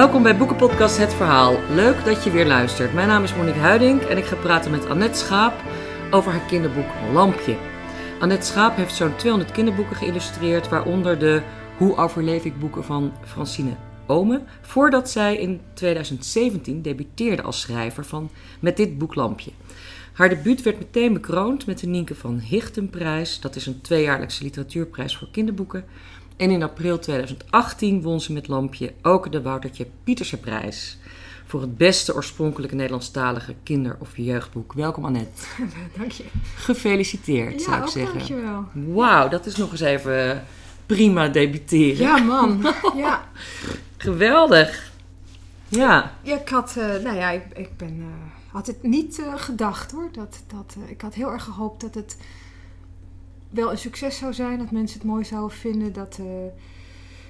Welkom bij Boekenpodcast Het Verhaal. Leuk dat je weer luistert. Mijn naam is Monique Huiding en ik ga praten met Annette Schaap over haar kinderboek Lampje. Annette Schaap heeft zo'n 200 kinderboeken geïllustreerd, waaronder de Hoe overleef ik boeken van Francine Ome, voordat zij in 2017 debuteerde als schrijver van Met dit boek Lampje. Haar debuut werd meteen bekroond met de Nienke van Hichtenprijs. Dat is een tweejaarlijkse literatuurprijs voor kinderboeken. En in april 2018 won ze met Lampje ook de Woutertje Pietersenprijs. Voor het beste oorspronkelijke Nederlandstalige kinder- of jeugdboek. Welkom Annette. Dank je. Gefeliciteerd, zou ik zeggen. dankjewel. Wauw, dat is nog eens even prima debuteren. Ja, man. Ja, Geweldig. Ja, ja ik had, eh, nou ja, ik, ik ben, eh, had het niet eh, gedacht hoor. Dat, dat, eh, ik had heel erg gehoopt dat het wel een succes zou zijn. Dat mensen het mooi zouden vinden. Dat de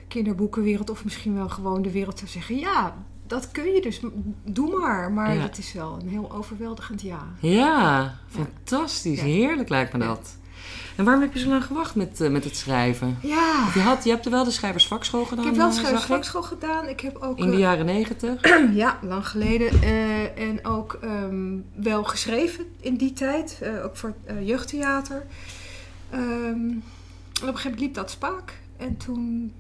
kinderboekenwereld of misschien wel gewoon de wereld zou zeggen... Ja, dat kun je dus. Doe maar. Maar Ja. het is wel een heel overweldigend ja. ja, fantastisch. Ja. Heerlijk lijkt me dat. En waarom heb je zo lang gewacht met, eh, met het schrijven? Ja, je, had, je hebt er wel de schrijversvakschool gedaan, ik heb wel eh, zag ik? schrijversvakschool gedaan. Ik heb ook... In de eh, jaren negentig. Ja, lang geleden. Eh, en ook ehm, wel geschreven in die tijd. eh, ook voor eh, jeugdtheater. Ehm, en op een gegeven moment liep dat spaak. En toen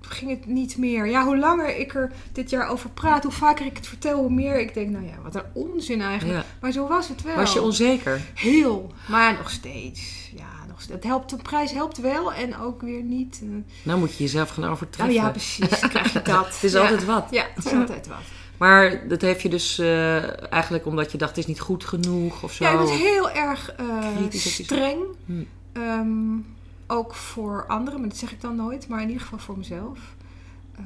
ging het niet meer. Ja, hoe langer ik er dit jaar over praat, hoe vaker ik het vertel, hoe meer ik denk, nou ja, wat een onzin eigenlijk. Ja. Maar zo was het wel. Was je onzeker? Heel, maar nog steeds. Ja, nog steeds. Het helpt, de prijs helpt wel en ook weer niet. Eh, Nou moet je jezelf gaan overtreffen. nou ja, precies. Krijg je dat. Het is Ja. altijd wat. Ja, het is altijd wat. Maar dat heeft je dus eh, eigenlijk omdat je dacht het is niet goed genoeg of zo. Ja, ik was heel erg eh, streng. Hm. Ehm, ook voor anderen, maar dat zeg ik dan nooit. Maar in ieder geval voor mezelf. Eh,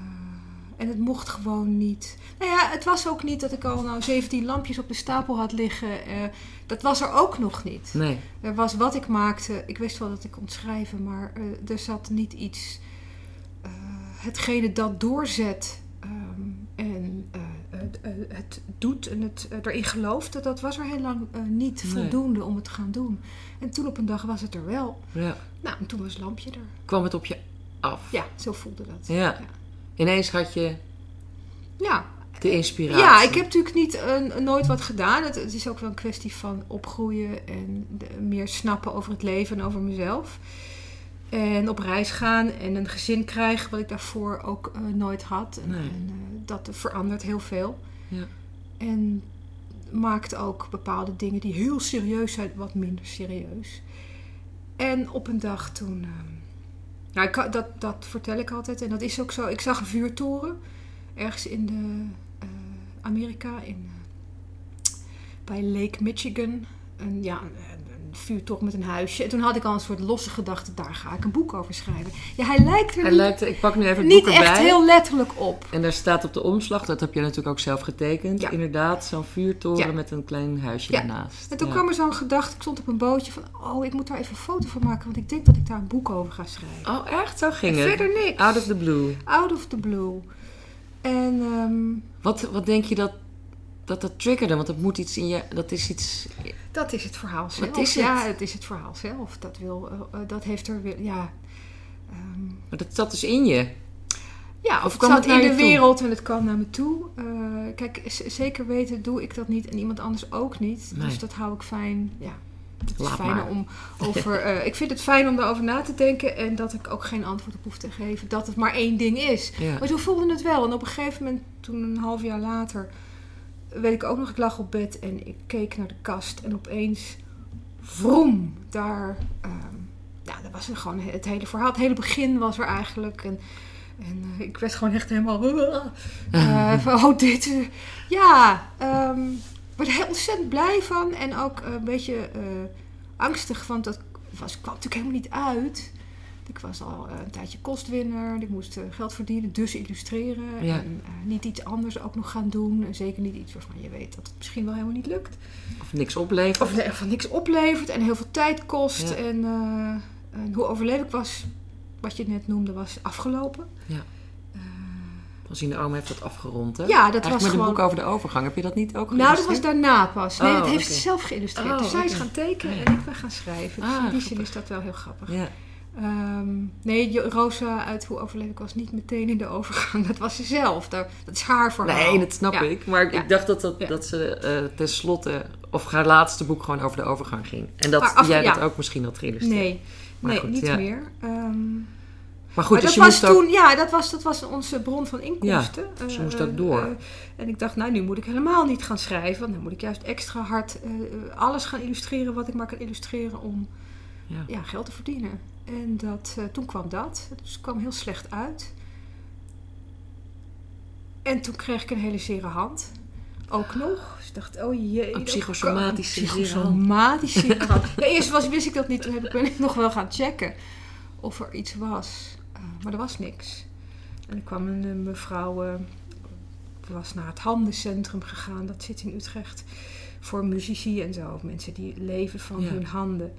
en het mocht gewoon niet. Nou ja, het was ook niet dat ik al nou 17 lampjes op de stapel had liggen. Dat was er ook nog niet. Nee. Er was wat ik maakte. Ik wist wel dat ik kon schrijven, maar er zat niet iets. hetgene dat doorzet het, doet en het eh, erin gelooft, dat, was er heel lang eh, niet Nee. voldoende om het te gaan doen. En toen op een dag was het er wel. Ja. Nou, en toen was het lampje er. Kwam het op je af? Ja, zo voelde dat. Ja. Ineens had je Ja, de inspiratie. Ja, ik heb natuurlijk niet, nooit wat gedaan. Het, het is ook wel een kwestie van opgroeien en de- meer snappen over het leven en over mezelf. En op reis gaan en een gezin krijgen, wat ik daarvoor ook eh, nooit had. En, Nee. en, dat verandert heel veel. En maakt ook bepaalde dingen die heel serieus zijn, wat minder serieus. En op een dag toen. ehm, nou, ik, dat, dat vertel ik altijd en dat is ook zo. Ik zag een vuurtoren ergens in de eh, Amerika, in, eh, bij Lake Michigan. Een, ja, vuurtoren met een huisje. En toen had ik al een soort losse gedachte, daar ga ik een boek over schrijven. Ja, hij lijkt er Hij niet, lijkt, ik pak nu even het niet boek echt erbij. heel letterlijk op. En daar staat op de omslag, dat heb je natuurlijk ook zelf getekend. Ja. Inderdaad, zo'n vuurtoren Ja. met een klein huisje Ja. ernaast. En toen kwam er zo'n gedachte, ik stond op een bootje van, oh, ik moet daar even een foto van maken, want ik denk dat ik daar een boek over ga schrijven. Oh, echt? Zo ging En het? verder niks. Out of the blue. Out of the blue. En ehm, Wat, wat denk je dat, dat dat triggerde? Want dat moet iets in je... Dat is iets... dat is het verhaal zelf. is het? Ja, het is het verhaal zelf. Dat, wil, eh, eh, dat heeft er weer, ja... ehm, Maar dat zat dus in je. Ja, Of of het kwam zat het in de toe? wereld en het kwam naar me toe. Eh, kijk, zeker weten doe ik dat niet en iemand anders ook niet. Nee. Dus dat hou ik fijn. Ja, het is Laat fijner maar. om over. ik vind het fijn om daarover na te denken en dat ik ook geen antwoord op hoef te geven. Dat het maar één ding is. Ja. Maar zo voelde het wel. En op een gegeven moment, toen een half jaar later, weet ik ook nog, ik lag op bed en ik keek naar de kast en opeens, vroom, daar, ja, dat was er gewoon het hele verhaal. Het hele begin was er eigenlijk. En, en eh, ik werd gewoon echt helemaal, eh, oh dit, eh, ja, er heel ontzettend blij van en ook een beetje angstig, want dat kwam natuurlijk helemaal niet uit. Ik was al eh, een tijdje kostwinner. Ik moest eh, geld verdienen, dus illustreren. Ja. En eh, niet iets anders ook nog gaan doen. En zeker niet iets waarvan je weet dat het misschien wel helemaal niet lukt. Of niks oplevert. Of van niks oplevert en heel veel tijd kost. Ja. En, en hoe overleef ik was, wat je net noemde, was afgelopen. Ja. Francine Oom heeft dat afgerond, hè? Ja, dat Eigenlijk was met gewoon- een boek over de overgang. Heb je dat niet ook nou, dat was daarna pas. Nee, Oh, dat heeft ze zelf geïllustreerd. Oh, dus zij is gaan tekenen en ik ben gaan schrijven. Dus Ah, in die zin grappig. is dat wel heel grappig. Ja. Ehm, nee, Rosa uit Hoe overleef ik was niet meteen in de overgang. Dat was ze zelf. Dat, dat is haar verhaal. Nee, dat snap Ja. ik. Maar Ja. ik dacht dat, dat, Ja. dat ze eh tenslotte, of haar laatste boek gewoon over de overgang ging. En dat af- jij dat ook misschien had geïllustreerd. Nee, Maar nee goed, niet meer. Ehm, Maar goed, maar dus dat je was ook... toen, ja, dat was, dat was onze bron van inkomsten. Ja, ze Eh, moest ook eh, door. eh, en ik dacht, nou, nu moet ik helemaal niet gaan schrijven. Want dan moet ik juist extra hard alles gaan illustreren wat ik maar kan illustreren om ja, geld te verdienen. En dat, eh, toen kwam dat. Dus het kwam heel slecht uit. En toen kreeg ik een hele zere hand. Ook nog. Dus ik dacht, oh jee. Een psychosomatische psychosomatische zere hand. Ja, eerst was, wist ik dat niet. Toen heb ik, ben ik nog wel gaan checken of er iets was. Eh, maar er was niks. En er kwam een eh, mevrouw... eh, was naar het handencentrum gegaan. Dat zit in Utrecht. Voor muzici en zo. Mensen die leven van Ja. hun handen.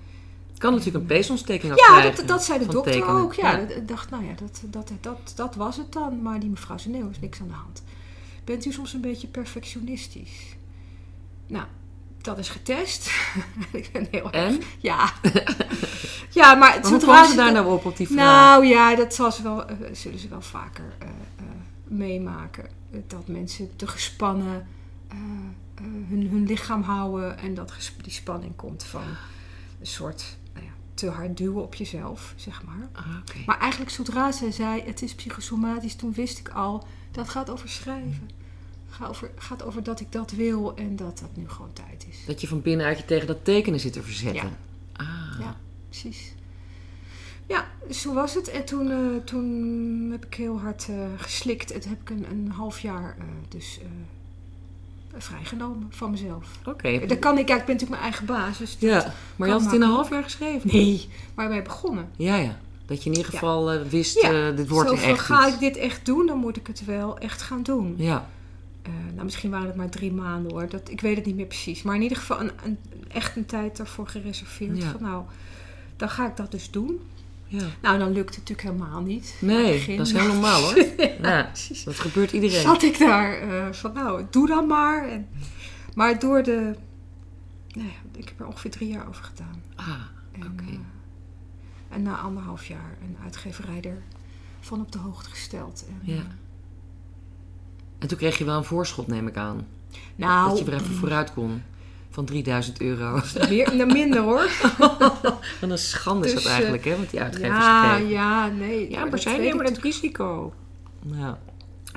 Kan natuurlijk een peesontsteking Ja, dat, dat zei de dokter tekenen. ook. Ja, Ik dacht, nou ja, dat, dat, dat, dat was het dan. Maar die mevrouw zei, nee, er is niks aan de hand. Bent u soms een beetje perfectionistisch? Nou, dat is getest. ik ben heel erg... En? Ja. ja, maar Maar hoe zodra kwam ze daar nou op, op die vraag? Nou ja, dat zal ze wel, eh, zullen ze wel vaker eh, eh, meemaken. Dat mensen te gespannen hun, hun lichaam houden en dat die spanning komt van een soort te hard duwen op jezelf, zeg maar. Ah. Maar eigenlijk zodra zij zei het is psychosomatisch, toen wist ik al dat gaat over schrijven. Gaat over, gaat over dat ik dat wil en dat dat nu gewoon tijd is. Dat je van binnenuit je tegen dat tekenen zit te verzetten. Ah. Ja, precies. Ja, zo was het. En toen, eh, toen heb ik heel hard eh, geslikt. En toen heb ik een, een half jaar eh, dus vrijgenomen van mezelf. Oké. Dat kan ik, ja, ik ben natuurlijk mijn eigen baas. Dus Ja, maar je had het in een half jaar geschreven? Nee, maar wij begonnen. Ja, ja. Dat je in ieder Ja. geval eh, wist, Ja, eh, dit wordt Zo echt ga iets. ik dit echt doen, dan moet ik het wel echt gaan doen. Ja, Eh, nou, misschien waren het maar drie maanden hoor. Dat, ik weet het niet meer precies. Maar in ieder geval een, een, echt een tijd daarvoor gereserveerd. Ja. Van nou, dan ga ik dat dus doen. Ja. Nou, dan lukt het natuurlijk helemaal niet. Nee, dat is heel normaal hoor. Ja, precies. dat gebeurt iedereen. Zat ik daar eh, van nou, doe dan maar. En, maar door de... Nou ja, ik heb er ongeveer drie jaar over gedaan. Ah, Oké. eh, en na anderhalf jaar een uitgeverij er van op de hoogte gesteld. En, Ja. eh, En toen kreeg je wel een voorschot, neem ik aan. nou, Dat je weer even vooruit kon. Van 3000 euro. meer, nou, minder hoor. Wat een schande is Dus, dat eh, eigenlijk, hè? Want die uitgevers Ja, ja, nee. Ja, maar dat zij nemen het risico. Ja.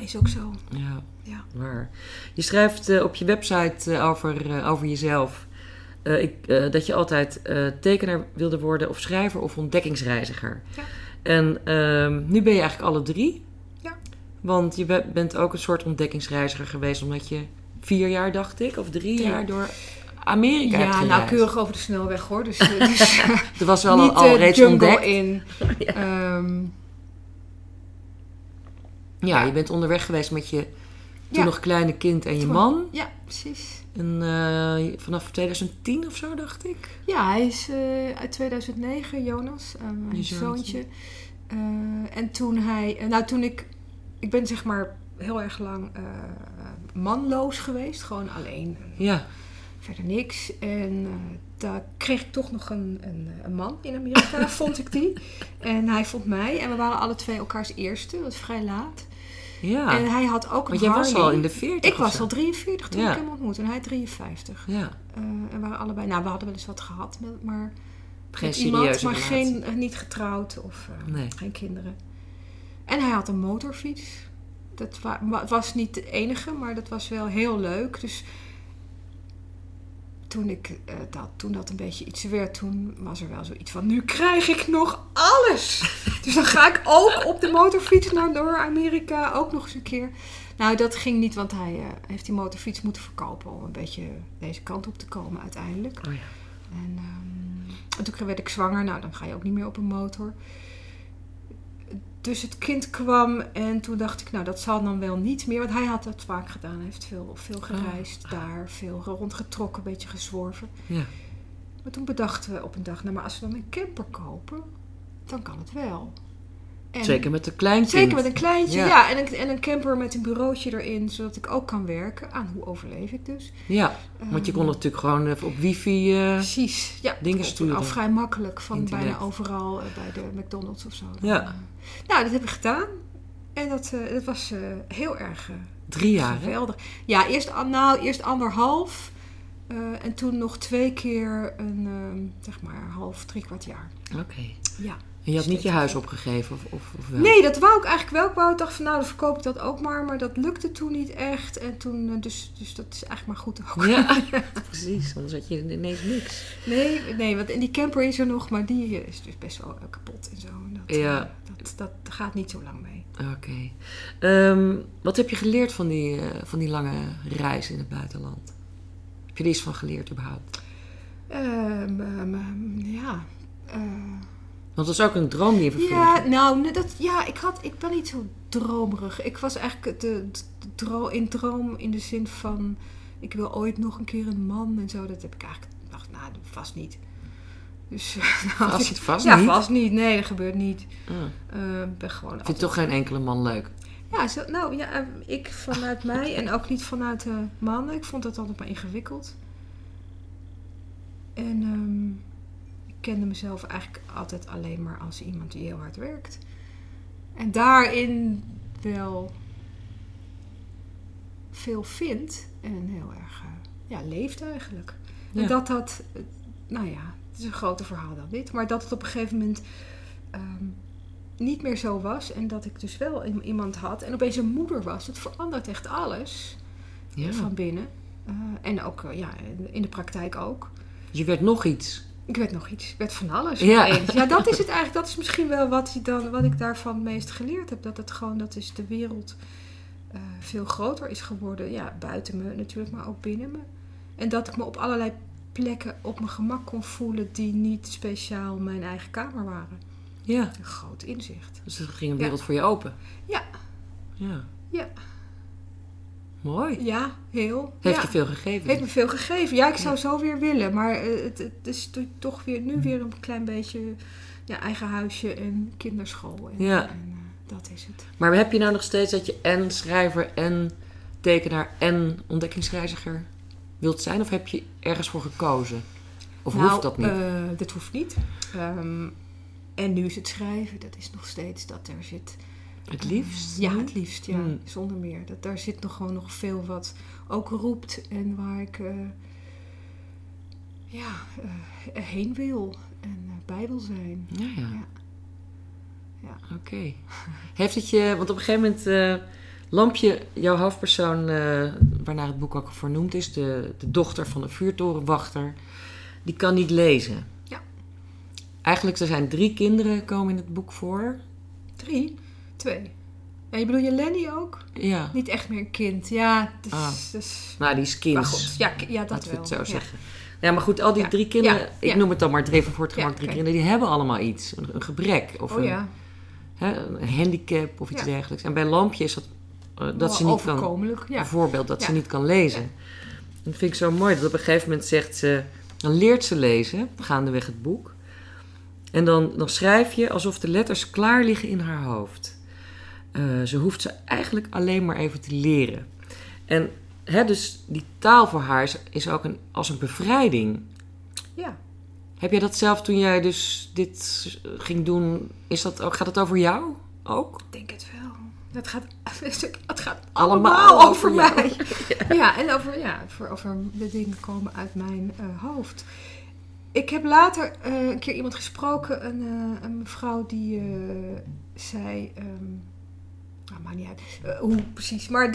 Is ook zo. ja, Ja. waar. Je schrijft eh, op je website eh, over, over jezelf... ik, dat je altijd tekenaar wilde worden of schrijver of ontdekkingsreiziger. Ja. En ehm, nu ben je eigenlijk alle drie. Ja. Want je be- bent ook een soort ontdekkingsreiziger geweest... omdat je vier jaar, dacht ik, of drie Drie. jaar door Amerika Ja, nou keurig over de snelweg hoor. Dus, eh, dus Er was wel al, al reeds jungle ontdekt. in. Ja. Ehm, Ja, Ja. je bent onderweg geweest met je toen nog kleine kind en je man. ja, precies. En, eh, vanaf 2010 of zo, dacht ik. Ja, hij is eh, uit 2009, Jonas, eh, mijn Je zoontje. Eh, en toen hij, eh, nou toen ik, ik ben zeg maar heel erg lang eh, manloos geweest, gewoon alleen, Ja, verder niks. En eh, daar kreeg ik toch nog een, een, een man in Amerika, vond ik die. En hij vond mij en we waren alle twee elkaars eerste, dat vrij laat. ja. En hij had ook een Want jij was al in de 40 Ik was al 43 toen Ja. ik hem ontmoette en hij 53. Ja, Eh, en we waren allebei, nou we hadden wel eens wat gehad, met- maar geen met iemand, serieuze maar geen, eh, niet getrouwd of Nee. geen kinderen. En hij had een motorfiets. Dat wa- wa- was niet de enige, maar dat was wel heel leuk. Dus toen, ik, eh, dat, toen dat een beetje iets werd, toen was er wel zoiets van... Nu krijg ik nog alles! dus dan ga ik ook op de motorfiets naar door Amerika, ook nog eens een keer. Nou, dat ging niet, want hij eh, heeft die motorfiets moeten verkopen... om een beetje deze kant op te komen uiteindelijk. Oh ja. En, ehm, en toen werd ik zwanger. Nou, dan ga je ook niet meer op een motor. Dus het kind kwam en toen dacht ik, nou, dat zal dan wel niet meer. Want hij had dat vaak gedaan. Hij heeft veel, veel gereisd daar, veel rondgetrokken, een beetje gezworven. Ja. Maar toen bedachten we op een dag, nou, maar als we dan een camper kopen, dan kan het wel. En- Zeker met een klein kind. Zeker met een kleintje, Ja. ja. en, een, en een camper met een bureautje erin, zodat ik ook kan werken. Aan hoe overleef ik dus. Ja, want je kon Ehm, natuurlijk gewoon even op wifi... eh, Precies, ja. dingen sturen. Al vrij makkelijk van Internet. bijna overal eh, bij de McDonald's of zo. Ja. Eh, nou, dat heb ik gedaan. En dat, dat was heel erg drie jaar, hè? geweldig. Ja, eerst, an- nou, eerst anderhalf. en toen nog twee keer een, ehm, zeg maar, half, drie kwart jaar. Oké. Ja. En je had niet je huis opgegeven, of, of, of wel? Nee, dat wou ik eigenlijk wel. Ik wou, ik dacht van nou, dan verkoop ik dat ook maar. Maar dat lukte toen niet echt. En toen, eh, dus, dus dat is eigenlijk maar goed ook. Ja, precies. Anders had je ineens niks. Nee, nee, want die camper is er nog, maar die eh, is dus best wel eh, kapot en zo. En dat, Ja. dat, dat gaat niet zo lang mee. Oké. Ehm, wat heb je geleerd van die, van die lange reis in het buitenland? Heb je er iets van geleerd überhaupt? Ehm, ehm, ja. Want dat is ook een droom die je vervult. ja, nou, dat, ja, ik, had, ik ben niet zo dromerig. Ik was eigenlijk de, de, dro- in droom in de zin van... Ik wil ooit nog een keer een man en zo. Dat heb ik eigenlijk... Ik dacht, nou, dat vast niet. Dus, nou, Vast, vast ja, niet? vast niet. Nee, dat gebeurt niet. Ah. Eh, Ik ben gewoon Ik vind toch geen enkele man leuk? Ja, zo, nou ja, eh, ik vanuit mij en ook niet vanuit de mannen. Ik vond het altijd maar ingewikkeld. En ehm, ik kende mezelf eigenlijk altijd alleen maar als iemand die heel hard werkt. En daarin wel veel vindt en heel erg eh, ja, leeft eigenlijk. Ja. En dat dat, nou ja, het is een groter verhaal dan dit. Maar dat het op een gegeven moment ehm, niet meer zo was. En dat ik dus wel iemand had en opeens een moeder was. Het verandert echt alles Ja. van binnen. Eh, en ook eh, ja, in- in de praktijk ook. Je werd nog iets. Ik werd nog iets. Ik werd van alles. Ja. ja, dat is het eigenlijk. Dat is misschien wel wat, je dan, wat ik daarvan het meest geleerd heb. Dat het gewoon, dat is de wereld eh, veel groter is geworden. Ja, buiten me natuurlijk, maar ook binnen me. En dat ik me op allerlei plekken op mijn gemak kon voelen die niet speciaal mijn eigen kamer waren. Ja. Een groot inzicht. Dus er ging een wereld voor je open. Ja. Ja. Ja. Mooi. Ja, heel. Heeft ja. je veel gegeven. Heeft me veel gegeven. Ja, ik zou Ja. zo weer willen. Maar eh, het, het is to- toch weer, nu weer een klein beetje ja, eigen huisje en kinderschool. En, Ja. en, eh, dat is het. Maar heb je nou nog steeds dat je en schrijver en tekenaar en ontdekkingsreiziger wilt zijn? Of heb je ergens voor gekozen? Of nou, hoeft dat niet? eh, dat hoeft niet. Ehm, en nu is het schrijven. Dat is nog steeds dat er zit. Het liefst? Ja, het liefst. Ja, Hmm. zonder meer. Dat, daar zit nog gewoon nog veel wat ook roept. En waar ik eh, ja, eh, heen wil. En eh, bij wil zijn. Ja, ja. Ja. Ja. Oké. Heeft het je... Want op een gegeven moment... Lampje, jouw hoofdpersoon, waarnaar het boek ook vernoemd is... De, de dochter van een vuurtorenwachter... die kan niet lezen. Ja. Eigenlijk, er zijn drie kinderen komen in het boek voor. Drie? Twee. En je bedoel je Lenny ook? Ja. Niet echt meer een kind. Ja, dus, Ah. dus Nou, die is kind. maar goed. Ja, ja dat Laten we wel. het zo Ja. zeggen. Ja, maar goed, al die Ja. drie kinderen, ik noem het dan maar drie even voor het gemak drie kinderen, die hebben allemaal iets. Een, een gebrek of Oh een, ja, hè, een handicap of iets dergelijks. En bij Lampje is dat, eh, dat ze niet kan, bijvoorbeeld dat ze niet kan lezen. En dat vind ik zo mooi, dat op een gegeven moment zegt ze, dan leert ze lezen, gaandeweg het boek. En dan, dan schrijf je alsof de letters klaar liggen in haar hoofd. Eh, ze hoeft ze eigenlijk alleen maar even te leren. En hè, dus die taal voor haar is, is ook een, als een bevrijding. ja. Heb jij dat zelf toen jij dus dit ging doen, is dat ook, gaat het over jou ook? Ik denk het wel. Dat gaat, het gaat Allemaal allemaal, over mij. Ja, en over, ja, voor, over de dingen komen uit mijn eh, hoofd. Ik heb later eh, een keer iemand gesproken, een, eh, een mevrouw die zei... ehm nou, maakt niet uit eh, hoe precies, maar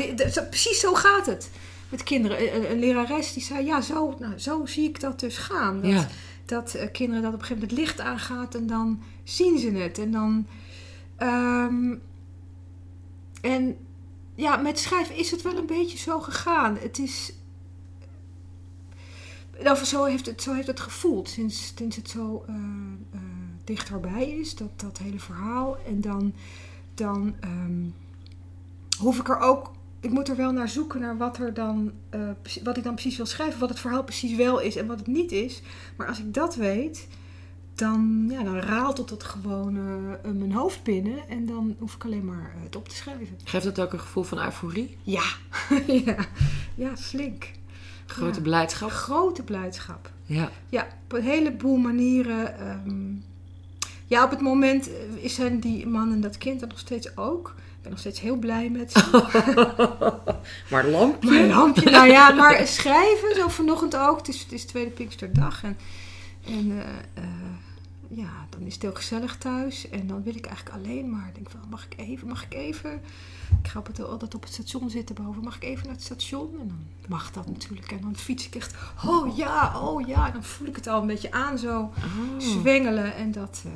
precies zo gaat het met kinderen. Een, een lerares die zei, ja, zo, nou, zo zie ik dat dus gaan. Dat, Ja. dat eh, kinderen dat op een gegeven moment het licht aangaat en dan zien ze het. En dan. ehm, en ja, met schrijven is het wel een beetje zo gegaan. Het is. Of zo heeft het, zo heeft het gevoeld sinds, sinds het zo eh, eh, dichterbij is, dat, dat hele verhaal. En dan, dan ehm, hoef ik er ook. Ik moet er wel naar zoeken naar wat, er dan, eh, wat ik dan precies wil schrijven. Wat het verhaal precies wel is en wat het niet is. Maar als ik dat weet, dan, ja, dan raalt het gewoon eh, mijn hoofd binnen. En dan hoef ik alleen maar het op te schrijven. Geeft het ook een gevoel van euforie? Ja, ja. ja flink. Grote Ja. blijdschap? Grote blijdschap. Ja. Ja, op een heleboel manieren. ehm, ja, op het moment eh, zijn die man en dat kind er nog steeds ook. Ik ben nog steeds heel blij met ze. maar lampje? Maar lampje, nou ja, maar schrijven, zo vanochtend ook. Het is, het is tweede Pinksterdag. En, en eh, eh, ja, dan is het heel gezellig thuis. En dan wil ik eigenlijk alleen maar, denk van, mag ik even, mag ik even... Ik ga op het, altijd op het station zitten boven. Mag ik even naar het station? En dan mag dat natuurlijk. En dan fiets ik echt, oh ja, oh ja. En dan voel ik het al een beetje aan zo Oh. zwengelen. En dat, eh,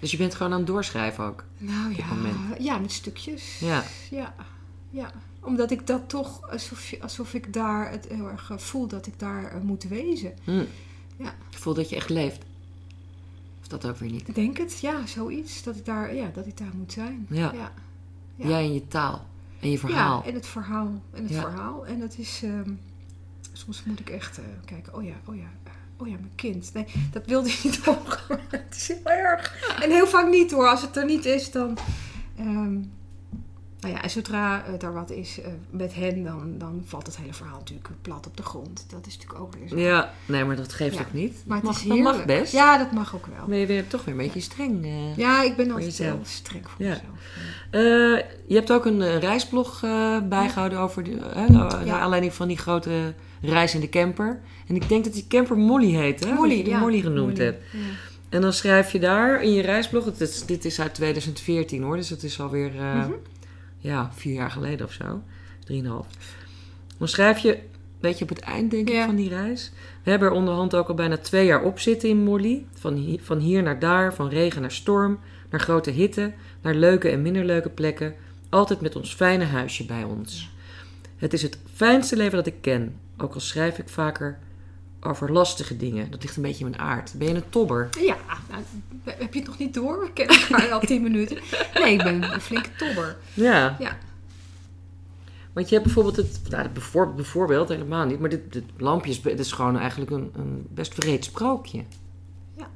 Dus je bent gewoon aan het doorschrijven ook? nou ja, ja, met stukjes. Ja. Ja, ja. Omdat ik dat toch, alsof, alsof ik daar het heel erg eh, voel dat ik daar eh, moet wezen. Hm. Ja. Je voelt dat je echt leeft? Of dat ook weer niet? Ik denk het, ja, zoiets. Dat ik daar, ja, dat ik daar moet zijn. Ja. Ja, Ja. Jij en je taal. En je verhaal. Ja, en het verhaal. En het Ja. verhaal. En dat is, ehm, soms moet ik echt eh, kijken, oh ja, oh ja. Eh, Oh ja, mijn kind. Nee, dat wilde je niet horen. het is heel erg. En heel vaak niet hoor. Als het er niet is, dan... ehm, nou ja, en zodra uh, er wat is uh, met hen, dan, dan valt het hele verhaal natuurlijk plat op de grond. Dat is natuurlijk ook weer zo. Ja, nee, maar dat geeft Ja. ook niet. Maar het mag, is dat mag best. Ja, dat mag ook wel. Ben je weer toch weer een beetje streng. eh. Ja, ik ben altijd heel streng voor Ja. mezelf. Eh, je hebt ook een eh, reisblog eh, bijgehouden over de, eh, naar aanleiding van die grote reis in de camper. En ik denk dat die camper Molly heet, hè? Molly, dat je die ja. Molly genoemd Molly, hebt. ja. En dan schrijf je daar in je reisblog, het is, dit is uit 2014 hoor, dus het is alweer Mhm. ja, vier jaar geleden of zo. Drieënhalf. Dan schrijf je, weet je, op het eind denk ik van die reis. We hebben er onderhand ook al bijna twee jaar op zitten in Molly. Van, hi- van hier naar daar, van regen naar storm, naar grote hitte, naar leuke en minder leuke plekken. Altijd met ons fijne huisje bij ons. Het is het fijnste leven dat ik ken. Ook al schrijf ik vaker over lastige dingen. Dat ligt een beetje in mijn aard. Ben je een tobber? Ja, nou, heb je het nog niet door? We kennen elkaar al tien minuten. Nee, ik ben een flinke tobber. Ja. Ja. Want je hebt bijvoorbeeld het, nou, bijvoorbeeld, bijvoorbeeld helemaal niet, maar dit, dit lampje is, dit is gewoon eigenlijk een, een best wreed sprookje. Ja.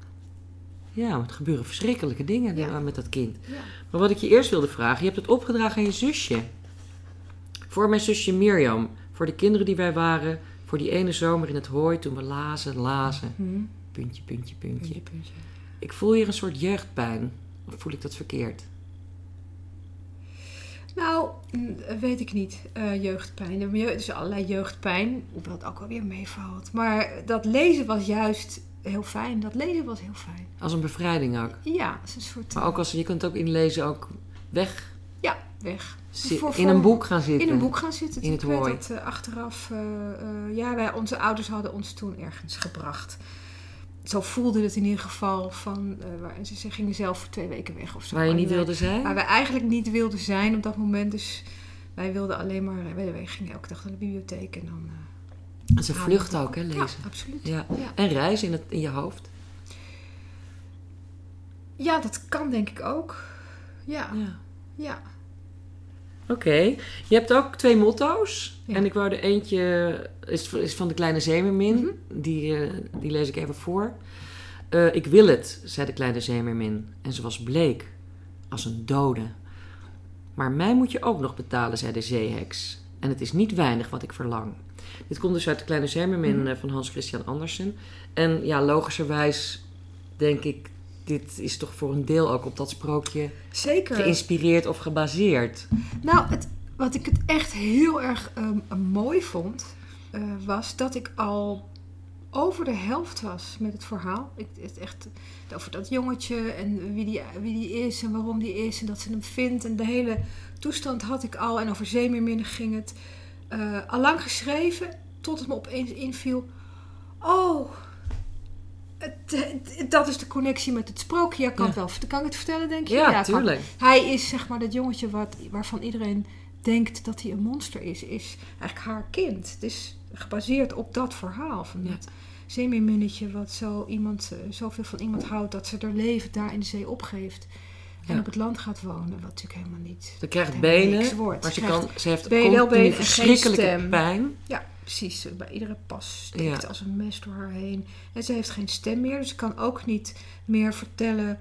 Ja, want er gebeuren verschrikkelijke dingen Ja. eh, met dat kind. Ja. Maar wat ik je eerst wilde vragen, je hebt het opgedragen aan je zusje. Voor mijn zusje Mirjam, voor de kinderen die wij waren, voor die ene zomer in het hooi toen we lazen, lazen. Hm. Puntje, puntje, puntje. Puntje, puntje. Ik voel hier een soort jeugdpijn. Of voel ik dat verkeerd? Nou, mm, weet ik niet. Eh, jeugdpijn. Er is dus allerlei jeugdpijn, hoewel het ook alweer meevalt. Maar dat lezen was juist heel fijn. Dat lezen was heel fijn. Als een bevrijding ook. Ja, is een soort... Maar ook als je kunt ook inlezen, ook weg weg. Voor- in een boek gaan zitten. In een boek gaan zitten. In het ik weet dat eh, achteraf... eh, eh, ja, wij, onze ouders hadden ons toen ergens gebracht. Zo voelde het in ieder geval van... ze, ze gingen zelf voor twee weken weg of zo. Waar je niet wilde zijn? Waar we eigenlijk niet wilden zijn op dat moment. Dus wij wilden alleen maar... Wij, wij gingen elke dag naar de bibliotheek en dan... En ze het ook, hè, lezen. Ja, absoluut. Ja. Ja. En reizen in, het, in je hoofd. Ja, dat kan denk ik ook. Ja, Ja. ja. Oké. Je hebt ook twee motto's. Ja. En ik wou er eentje... Is, is van de kleine zeemermin. Mhm. die, eh, die lees ik even voor. Eh, ik wil het, zei de kleine zeemermin. En ze was bleek. Als een dode. Maar mij moet je ook nog betalen, zei de zeeheks. En het is niet weinig wat ik verlang. Dit komt dus uit de kleine zeemermin Mhm. eh, van Hans Christian Andersen. En ja, logischerwijs denk ik... Dit is toch voor een deel ook op dat sprookje Zeker. geïnspireerd of gebaseerd. Nou, het, wat ik het echt heel erg ehm, mooi vond, eh, was dat ik al over de helft was met het verhaal. Ik, het echt over dat jongetje en wie die, wie die is en waarom die is en dat ze hem vindt. En de hele toestand had ik al. En over zeemeerminnen ging het eh allang geschreven tot het me opeens inviel. Oh, dat is de connectie met het sprookje. Ja, kan, Ja. wel, kan ik het vertellen, denk je? Ja, kan. tuurlijk. Hij is zeg maar dat jongetje wat, waarvan iedereen denkt dat hij een monster is, is eigenlijk haar kind. Het is gebaseerd op dat verhaal van Ja. dat zeemeerminnetje wat zo iemand, eh, zoveel van iemand houdt dat ze haar leven daar in de zee opgeeft. En Ja. op het land gaat wonen, wat natuurlijk helemaal niet. Ze krijgt benen, maar ze, kan, ze heeft benen, benen en verschrikkelijke pijn. Ja. Precies, bij iedere pas steekt Ja. als een mes door haar heen. En ze heeft geen stem meer, dus ze kan ook niet meer vertellen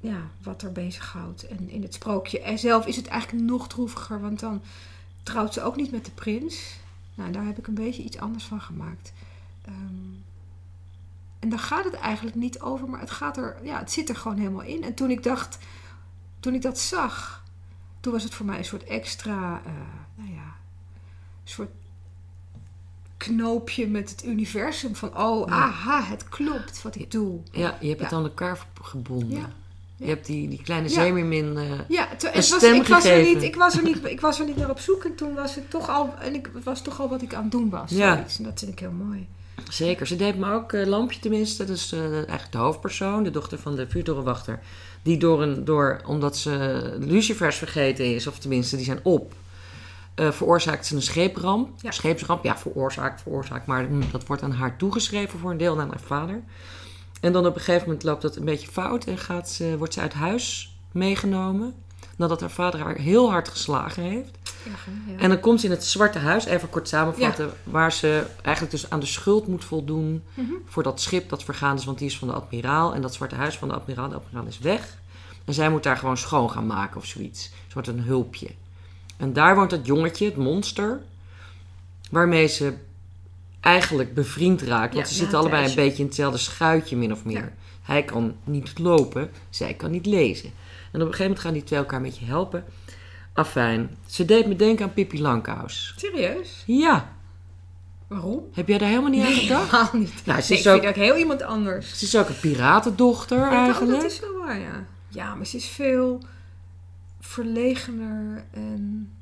ja, wat er bezighoudt. En in het sprookje en zelf is het eigenlijk nog droeviger, want dan trouwt ze ook niet met de prins. Nou, daar heb ik een beetje iets anders van gemaakt. Ehm, en daar gaat het eigenlijk niet over, maar het, gaat er, ja, het zit er gewoon helemaal in. En toen ik dacht, toen ik dat zag, toen was het voor mij een soort extra, eh, nou ja, een soort knoopje met het universum. Van, oh, Ja. aha, het klopt wat ik doe. Ja, je hebt het aan elkaar gebonden. Je hebt die, die kleine zeemermin... eh, Ja, het, het Een was, stem ik, was er niet, ik, was er niet, ik was er niet naar op zoek en toen was het toch al, en ik, het was toch al wat ik aan het doen was. Ja. zoiets. En dat vind ik heel mooi. Zeker. Ze deed me ook eh, Lampje tenminste. Dat is eh, eigenlijk de hoofdpersoon, de dochter van de vuurtorenwachter. Die door een, door, omdat ze lucifers vergeten is, of tenminste die zijn op, eh, veroorzaakt ze een scheepramp. Ja. Scheepsramp, ja, veroorzaakt, veroorzaakt. Maar hm, dat wordt aan haar toegeschreven voor een deel naar haar vader. En dan op een gegeven moment loopt dat een beetje fout en gaat ze, wordt ze uit huis meegenomen. Nadat haar vader haar heel hard geslagen heeft. Ja, ja. En dan komt ze in het Zwarte Huis, even kort samenvatten, waar ze eigenlijk dus aan de schuld moet voldoen Mhm. voor dat schip dat vergaan is, want die is van de admiraal. En dat Zwarte Huis van de admiraal, de admiraal is weg. En zij moet daar gewoon schoon gaan maken of zoiets. Ze wordt een hulpje. En daar woont dat jongetje, het monster, waarmee ze eigenlijk bevriend raakt. Want Ja, ze zitten allebei een beetje in hetzelfde schuitje, min of meer. Ja. Hij kan niet lopen, zij kan niet lezen. En op een gegeven moment gaan die twee elkaar een beetje helpen. Afijn, ze deed me denken aan Pippi Langkous. Serieus? Ja, Waarom? heb jij daar helemaal niet aan gedacht? helemaal niet. Nou, ze Nee, is ik ook, vind ook heel iemand anders. ze is ook een piratendochter Ja, eigenlijk. dat is wel waar, ja. Ja, maar ze is veel verlegener en...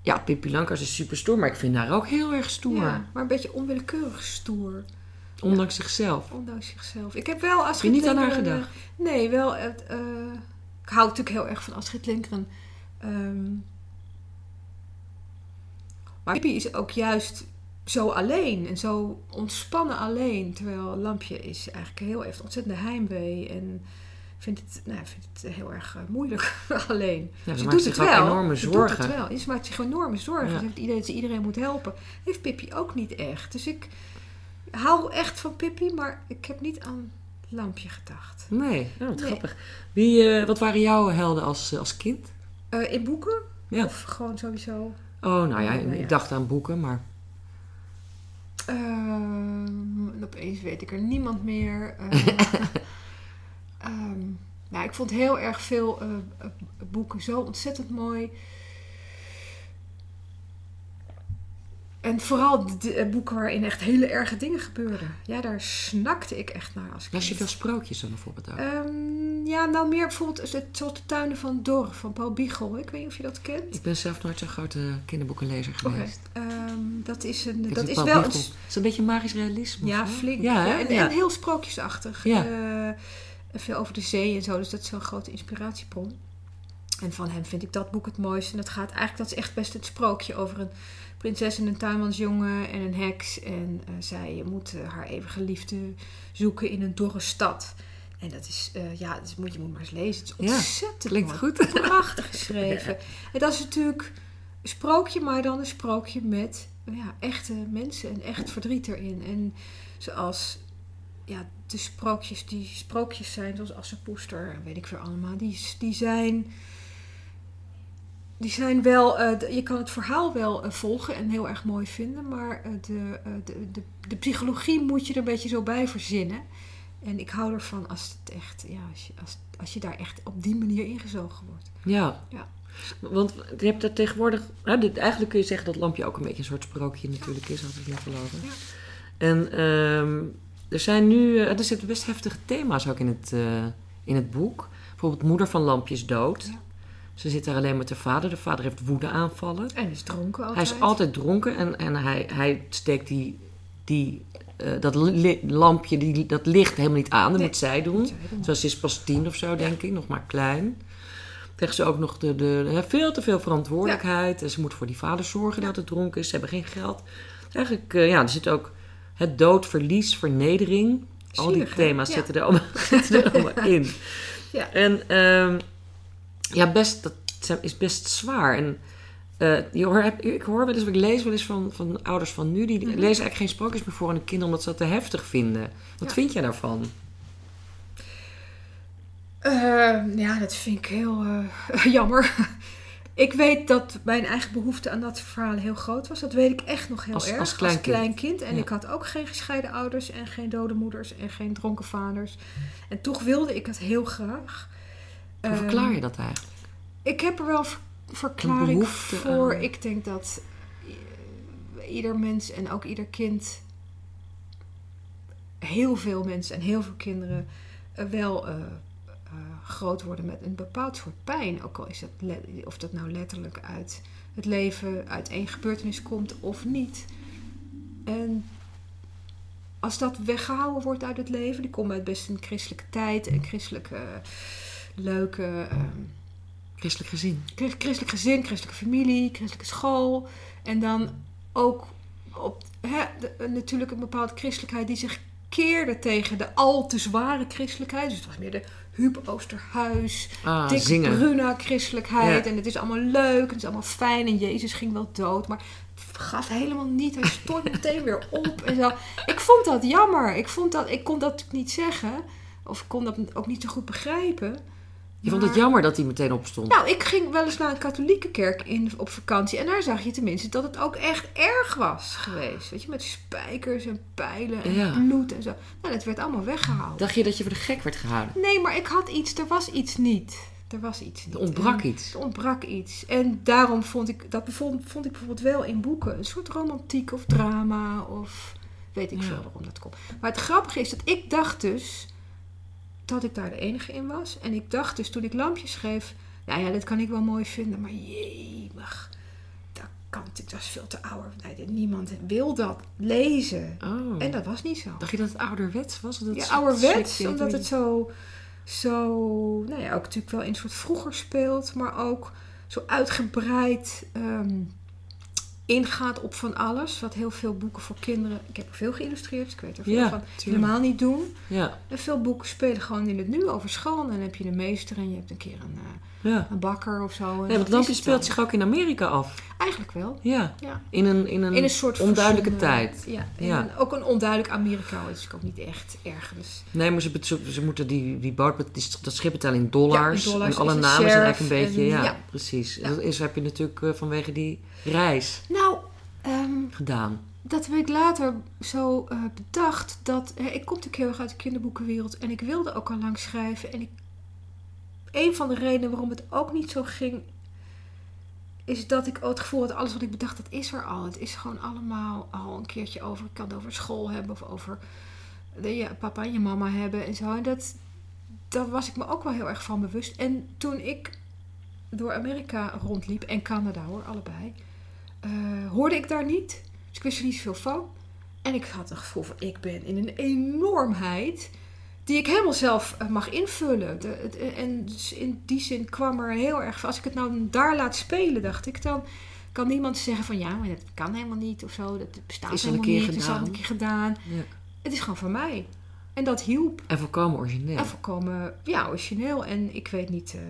Ja, Pippi Langkous is super stoer, maar ik vind haar ook heel erg stoer. Ja, maar een beetje onwillekeurig stoer. Ondanks zichzelf. Ondanks zichzelf. Ik heb wel Astrid je niet aan haar Lindgren, gedacht? eh, nee, wel. het, eh, ik hou natuurlijk heel erg van Astrid Lindgren. Ehm, maar Pippi is ook juist zo alleen en zo ontspannen alleen. Terwijl Lampje is eigenlijk heel heeft ontzettende heimwee en vindt het, nou, vindt het heel erg moeilijk alleen. Ja, ze doet zich het wel. enorme Ze doet zorgen. het wel. Ze maakt zich enorme zorgen. Ja. Ze heeft het idee dat ze iedereen moet helpen. Heeft Pippi ook niet echt. Dus ik hou echt van Pippi, maar ik heb niet aan Lampje gedacht. Nee, ja, wat Nee. grappig. Wie, eh, wat waren jouw helden als, eh, als kind? Eh, in boeken? Ja. Of gewoon sowieso? Oh, nou ja, nou ik dacht aan boeken, maar... Ehm, opeens weet ik er niemand meer. Nou, ik vond heel erg veel eh, eh, boeken zo ontzettend mooi. En vooral de, de, eh, boeken waarin echt hele erge dingen gebeurden. Ja, daar snakte ik echt naar als Las je veel sprookjes dan bijvoorbeeld ook? Ehm, ja, nou meer bijvoorbeeld het, zoals de tuinen van Dor van Paul Biegel. Ik weet niet of je dat kent. Ik ben zelf nooit zo'n grote kinderboekenlezer geweest. ehm, dat is, een, dat is Paul wel een, Het is een beetje magisch realisme. Ja, flink. Ja, en, ja. en heel sprookjesachtig. Ja. Veel over de zee en zo. Dus dat is een grote inspiratiebron. En van hem vind ik dat boek het mooiste. En dat gaat eigenlijk, dat is echt best het sprookje over een prinses en een tuinmansjongen en een heks. En eh, zij moet haar eeuwige liefde zoeken in een dorre stad. En dat is, eh, ja, dat moet, je moet maar eens lezen. Het is Ja, ontzettend Klinkt mooi. goed. Prachtig geschreven. En dat is natuurlijk een sprookje, maar dan een sprookje met ja, echte mensen en echt verdriet erin. En zoals ja, de sprookjes die sprookjes zijn, zoals Assepoester, weet ik veel allemaal, die, die zijn. Die zijn wel, eh, je kan het verhaal wel eh, volgen en heel erg mooi vinden, maar eh, de, de, de, de psychologie moet je er een beetje zo bij verzinnen. En ik hou ervan als het echt, ja, als je, als, als je daar echt op die manier ingezogen wordt. Ja. Ja. Want je hebt er tegenwoordig... hè, dit- eigenlijk kun je zeggen dat Lampje ook een beetje een soort sprookje natuurlijk is, als ik niet geloven. Ja. En ehm, er zijn nu... eh, er zitten best heftige thema's ook in het, eh, in het boek. Bijvoorbeeld moeder van Lampje is dood. Ja. Ze zit daar alleen met de vader. De vader heeft woedeaanvallen. En is dronken Hij altijd. is altijd dronken en, en hij, hij steekt die, die, eh, dat lampje, die, dat licht helemaal niet aan. Dat Nee. moet zij doen. Zoals ze is pas tien of zo, denk ik. Nog maar klein. Krijgt ze ook nog de, de, veel te veel verantwoordelijkheid. En ze moet voor die vader zorgen dat het dronken is. Ze hebben geen geld. Eigenlijk, ja, er zit ook het dood, verlies, vernedering. Al die thema's Ja. zitten, er allemaal, zitten er allemaal in. Ja. En ehm, ja, best, dat is best zwaar. En eh, je hoor, ik hoor wel eens, ik lees wel eens van, van ouders van nu, die Mhm. lezen eigenlijk geen sprookjes meer voor aan hun kinderen omdat ze dat te heftig vinden. Wat Ja. vind jij daarvan? Eh, ja, dat vind ik heel eh, jammer. Ik weet dat mijn eigen behoefte aan dat verhaal heel groot was. Dat weet ik echt nog heel Als- erg. als klein kind. kind. En Ja. ik had ook geen gescheiden ouders en geen dode moeders en geen dronken vaders. En toch wilde ik het heel graag. Hoe Ehm, verklaar je dat eigenlijk? Ik heb er wel verklaring voor. aan. Ik denk dat ieder mens en ook ieder kind, heel veel mensen en heel veel kinderen, eh, wel eh, groot worden met een bepaald soort pijn. Ook al is dat, of dat nou letterlijk uit het leven, uit één gebeurtenis komt of niet. En als dat weggehouden wordt uit het leven, die komt uit best een christelijke tijd en christelijke leuke. ehm, Christelijk gezin. Christ- christelijk gezin, christelijke familie, christelijke school. En dan ook op, de- natuurlijk een bepaalde christelijkheid die zich keerde tegen de al te zware christelijkheid. Dus het was meer de Huub Oosterhuis, Ah, Dick zingen. Bruna christelijkheid. Ja. En het is allemaal leuk en het is allemaal fijn. En Jezus ging wel dood, maar het gaf helemaal niet. Hij stort meteen weer op en zo. Ik vond dat jammer. Ik, vond dat, ik kon dat niet zeggen. Of ik kon dat ook niet zo goed begrijpen. Je vond het jammer dat hij meteen opstond. nou, ik ging wel eens naar een katholieke kerk in, op vakantie. En daar zag je tenminste dat het ook echt erg was geweest. Weet je, met spijkers en pijlen en Ja. bloed en zo. Nou, dat werd allemaal weggehaald. Dacht je dat je voor de gek werd gehouden? Nee, maar ik had iets, er was iets niet. Er was iets niet. Er ontbrak En iets. Er ontbrak iets. En daarom vond ik, dat vond, vond ik bijvoorbeeld wel in boeken. Een soort romantiek of drama of weet ik Ja. veel waarom dat komt. Maar het grappige is dat ik dacht dus dat ik daar de enige in was. En ik dacht dus toen ik lampjes schreef, nou ja, dit kan ik wel mooi vinden, maar jemig. Dat kan natuurlijk, dat is veel te ouder. Nee, niemand wil dat lezen. Oh. En dat was niet zo. Dacht je dat het ouderwets was? Dat Ja, het ouderwets, slikte omdat in het zo, zo, nou ja, ook natuurlijk wel in een soort vroeger speelt, maar ook zo uitgebreid ehm, ingaat op van alles. Wat heel veel boeken voor kinderen, ik heb er veel geïllustreerd, dus ik weet er veel Ja, van, tuurlijk. helemaal niet doen. Ja, En veel boeken spelen gewoon in het nu over school. En dan heb je een meester en je hebt een keer een, eh, ja. een bakker of zo. Nee, dat Lampje speelt zich ook in Amerika af. Eigenlijk wel, Ja. ja. In een, in een, In een soort onduidelijke verzonnen- tijd. Ja, in Ja. Een, ook een onduidelijk Amerika is ook niet echt erg. Dus Nee, maar ze, ze, moeten die, die die- dat schip betalen in dollars. Ja, in dollars. En alle namen zijn eigenlijk een beetje... en- ja, ja. precies. Dat is, heb je natuurlijk eh, vanwege die reis nou, ehm, gedaan. dat heb ik later zo eh, bedacht. Dat, hè, ik kom natuurlijk heel erg uit de kinderboekenwereld. En ik wilde ook al lang schrijven. En ik, een van de redenen waarom het ook niet zo ging... is dat ik het gevoel had... alles wat ik bedacht, dat is er al. Het is gewoon allemaal al een keertje over... ik kan het over school hebben of over je papa en je mama hebben en zo. En dat, daar was ik me ook wel heel erg van bewust. En toen ik door Amerika rondliep... en Canada hoor, allebei... eh, hoorde ik daar niet... Dus ik wist er niet zoveel van. En ik had een gevoel van, ik ben in een enormheid die ik helemaal zelf eh, mag invullen. De, het- en dus in die zin kwam er heel erg als ik het nou daar laat spelen, dacht ik, dan kan niemand zeggen van, ja, maar dat kan helemaal niet of zo. Dat bestaat Is helemaal keer niet, is al gedaan. een keer gedaan. Ja. Het is gewoon van mij. En dat hielp. En volkomen origineel. En volkomen, ja, origineel. En ik weet niet... eh,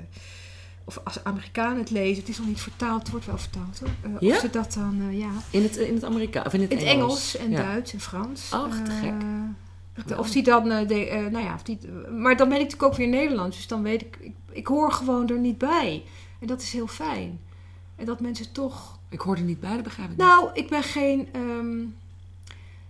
of als Amerikanen het lezen, het is nog niet vertaald, het wordt wel vertaald hoor. Eh, Ja? Of ze dat dan, eh, ja, In het, in het Amerika of in het, in Engels en Ja. Duits en Frans. Och, te Eh, gek. De- Of die dan, eh, de, eh, nou ja, of die, maar dan ben ik natuurlijk ook weer Nederlands. Dus dan weet ik, ik, ik hoor gewoon er niet bij. En dat is heel fijn. En dat mensen toch... Ik hoorde niet bij, dat begrijp ik Nou, ik ben geen... ehm,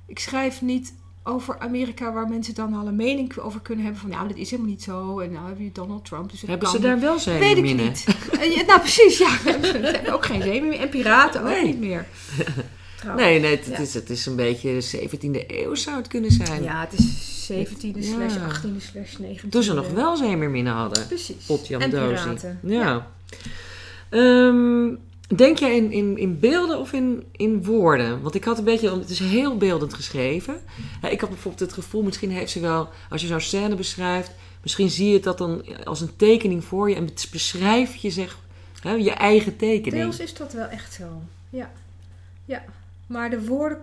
ik schrijf niet over Amerika waar mensen dan al een mening over kunnen hebben. Van, nou, dit is helemaal niet zo. En nou heb je Donald Trump, dus Hebben kan ze daar wel zijn Weet ik niet. Eh, nou, precies, ja. Ze hebben ook geen zee meer. En piraten ook Nee. niet meer. Trouwens. Nee, nee, het, Ja. is, het is een beetje 17e eeuw zou het kunnen zijn. Ja, het is 17e Ja. slash 18e slash 19e. Toen ze nog wel zeemerminnen hadden. Precies. Potjan en Dozie. piraten. Ja. Ehm, denk jij in, in, in beelden of in, in woorden? Want ik had een beetje, het is heel beeldend geschreven. Ik had bijvoorbeeld het gevoel, misschien heeft ze wel, als je zo'n scène beschrijft, misschien zie je het dat dan als een tekening voor je en beschrijf je zeg, hè, je eigen tekening. Deels is dat wel echt zo. Ja. Ja. Maar de woorden...